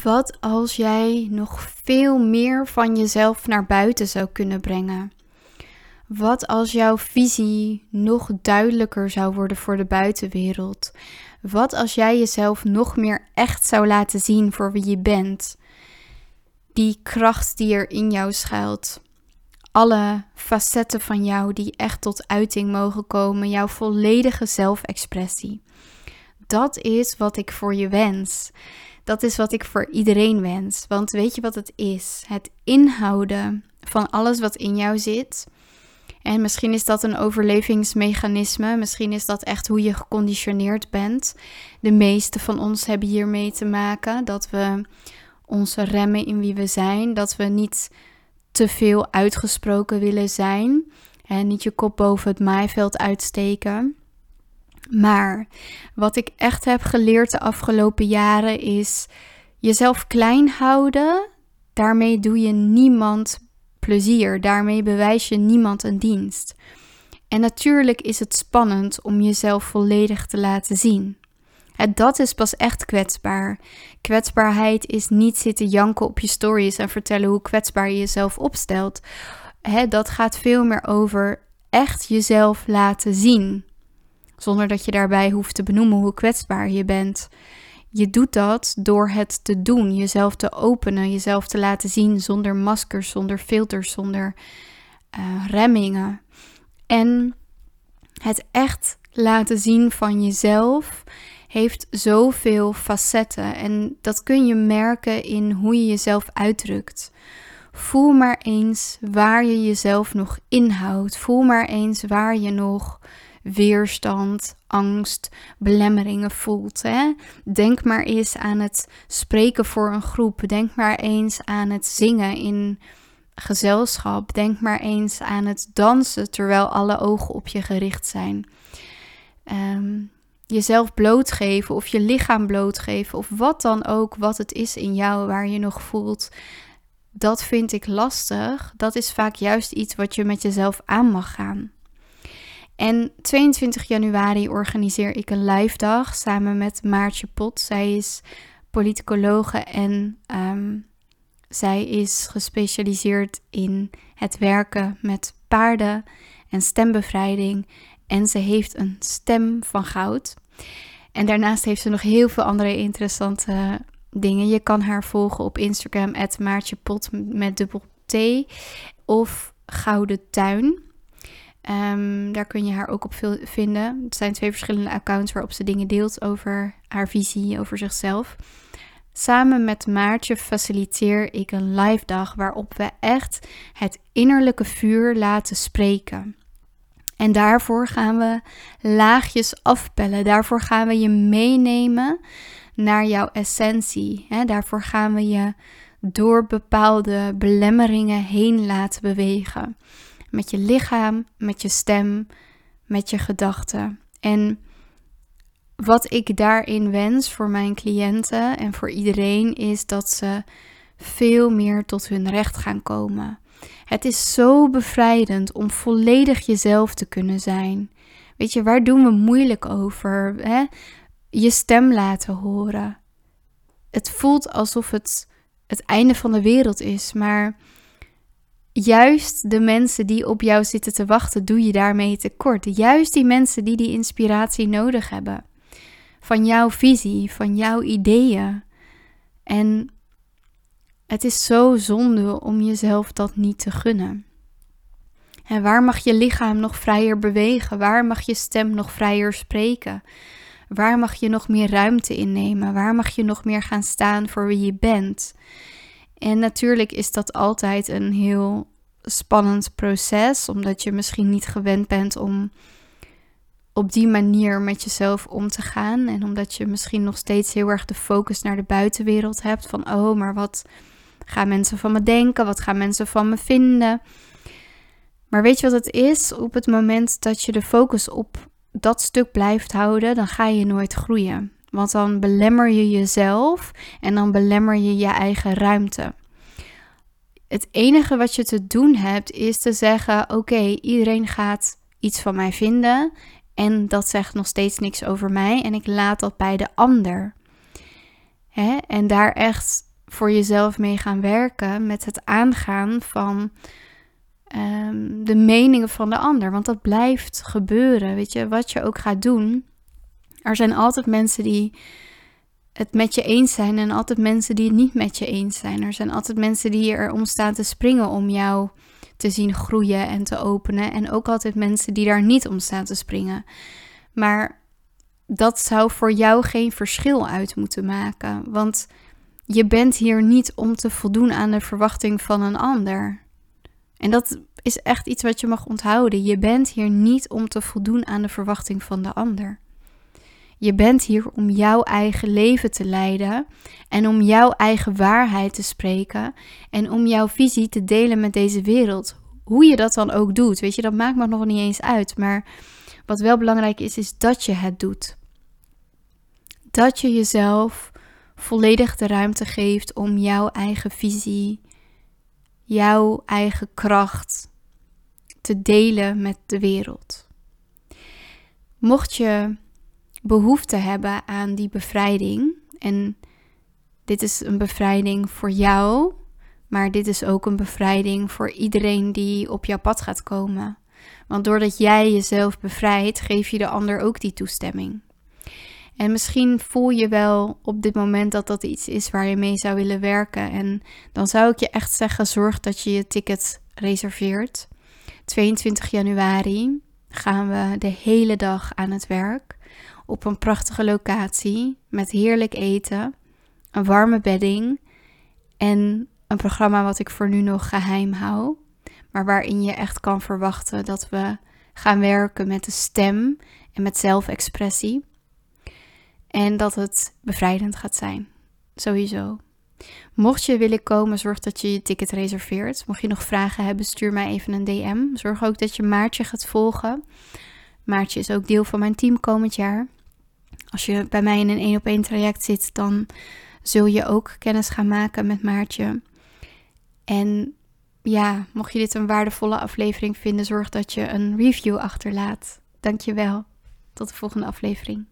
Wat als jij nog veel meer van jezelf naar buiten zou kunnen brengen? Wat als jouw visie nog duidelijker zou worden voor de buitenwereld? Wat als jij jezelf nog meer echt zou laten zien voor wie je bent? Die kracht die er in jou schuilt. Alle facetten van jou die echt tot uiting mogen komen. Jouw volledige zelfexpressie. Dat is wat ik voor je wens. Dat is wat ik voor iedereen wens. Want weet je wat het is? Het inhouden van alles wat in jou zit. En misschien is dat een overlevingsmechanisme. Misschien is dat echt hoe je geconditioneerd bent. De meeste van ons hebben hiermee te maken. Dat we ons remmen in wie we zijn. Dat we niet te veel uitgesproken willen zijn. En niet je kop boven het maaiveld uitsteken. Maar wat ik echt heb geleerd de afgelopen jaren is jezelf klein houden. Daarmee doe je niemand plezier. Daarmee bewijs je niemand een dienst. En natuurlijk is het spannend om jezelf volledig te laten zien. En dat is pas echt kwetsbaar. Kwetsbaarheid is niet zitten janken op je stories en vertellen hoe kwetsbaar je jezelf opstelt. dat gaat veel meer over echt jezelf laten zien zonder dat je daarbij hoeft te benoemen hoe kwetsbaar je bent. Je doet dat door het te doen, jezelf te openen, jezelf te laten zien zonder maskers, zonder filters, zonder uh, remmingen. En het echt laten zien van jezelf heeft zoveel facetten en dat kun je merken in hoe je jezelf uitdrukt. Voel maar eens waar je jezelf nog inhoudt. Voel maar eens waar je nog weerstand, angst, belemmeringen voelt. Hè? Denk maar eens aan het spreken voor een groep. Denk maar eens aan het zingen in gezelschap. Denk maar eens aan het dansen terwijl alle ogen op je gericht zijn. Ehm, jezelf blootgeven of je lichaam blootgeven of wat dan ook, wat het is in jou waar je nog voelt. Dat vind ik lastig. Dat is vaak juist iets wat je met jezelf aan mag gaan. En 22 januari organiseer ik een live dag samen met Maartje Pot. Zij is politicologe en ehm, zij is gespecialiseerd in het werken met paarden en stembevrijding. En ze heeft een stem van goud. En daarnaast heeft ze nog heel veel andere interessante dingen. Je kan haar volgen op Instagram, Maartje Pot met dubbel T of Gouden Tuin. Um, daar kun je haar ook op vinden. Het zijn twee verschillende accounts waarop ze dingen deelt over haar visie, over zichzelf. Samen met Maartje faciliteer ik een live dag waarop we echt het innerlijke vuur laten spreken. En daarvoor gaan we laagjes afpellen. Daarvoor gaan we je meenemen naar jouw essentie. Daarvoor gaan we je door bepaalde belemmeringen heen laten bewegen met je lichaam, met je stem, met je gedachten. En wat ik daarin wens voor mijn cliënten en voor iedereen is dat ze veel meer tot hun recht gaan komen. Het is zo bevrijdend om volledig jezelf te kunnen zijn. Weet je, waar doen we moeilijk over? Hè? Je stem laten horen. Het voelt alsof het het einde van de wereld is, maar juist de mensen die op jou zitten te wachten, doe je daarmee tekort. Juist die mensen die die inspiratie nodig hebben. Van jouw visie, van jouw ideeën. En het is zo zonde om jezelf dat niet te gunnen. En waar mag je lichaam nog vrijer bewegen? Waar mag je stem nog vrijer spreken? Waar mag je nog meer ruimte innemen? Waar mag je nog meer gaan staan voor wie je bent? En natuurlijk is dat altijd een heel spannend proces, omdat je misschien niet gewend bent om op die manier met jezelf om te gaan. En omdat je misschien nog steeds heel erg de focus naar de buitenwereld hebt. Van oh, maar wat gaan mensen van me denken? Wat gaan mensen van me vinden? Maar weet je wat het is? Op het moment dat je de focus op dat stuk blijft houden, dan ga je nooit groeien. Want dan belemmer je jezelf en dan belemmer je je eigen ruimte. Het enige wat je te doen hebt is te zeggen: Oké, iedereen gaat iets van mij vinden. En dat zegt nog steeds niks over mij. En ik laat dat bij de ander. Hè? En daar echt voor jezelf mee gaan werken met het aangaan van ehm, de meningen van de ander. Want dat blijft gebeuren. Weet je, wat je ook gaat doen. Er zijn altijd mensen die het met je eens zijn en altijd mensen die het niet met je eens zijn. Er zijn altijd mensen die erom staan te springen om jou te zien groeien en te openen. En ook altijd mensen die daar niet om staan te springen. Maar dat zou voor jou geen verschil uit moeten maken. Want je bent hier niet om te voldoen aan de verwachting van een ander. En dat is echt iets wat je mag onthouden. Je bent hier niet om te voldoen aan de verwachting van de ander. Je bent hier om jouw eigen leven te leiden en om jouw eigen waarheid te spreken en om jouw visie te delen met deze wereld. Hoe je dat dan ook doet, weet je, dat maakt me nog niet eens uit. Maar wat wel belangrijk is, is dat je het doet. Dat je jezelf volledig de ruimte geeft om jouw eigen visie, jouw eigen kracht te delen met de wereld. Mocht je behoefte hebben aan die bevrijding, en dit is een bevrijding voor jou, maar dit is ook een bevrijding voor iedereen die op jouw pad gaat komen. Want doordat jij jezelf bevrijdt, geef je de ander ook die toestemming. En misschien voel je wel op dit moment dat dat iets is waar je mee zou willen werken. En dan zou ik je echt zeggen: zorg dat je je ticket reserveert. 22 januari gaan we de hele dag aan het werk op een prachtige locatie met heerlijk eten, een warme bedding en een programma wat ik voor nu nog geheim hou, maar waarin je echt kan verwachten dat we gaan werken met de stem en met zelfexpressie. En dat het bevrijdend gaat zijn. Sowieso. Mocht je willen komen, zorg dat je je ticket reserveert. Mocht je nog vragen hebben, stuur mij even een DM. Zorg ook dat je Maartje gaat volgen. Maartje is ook deel van mijn team komend jaar. Als je bij mij in een één op één traject zit, dan zul je ook kennis gaan maken met Maartje. En ja, mocht je dit een waardevolle aflevering vinden, zorg dat je een review achterlaat. Dankjewel. Tot de volgende aflevering.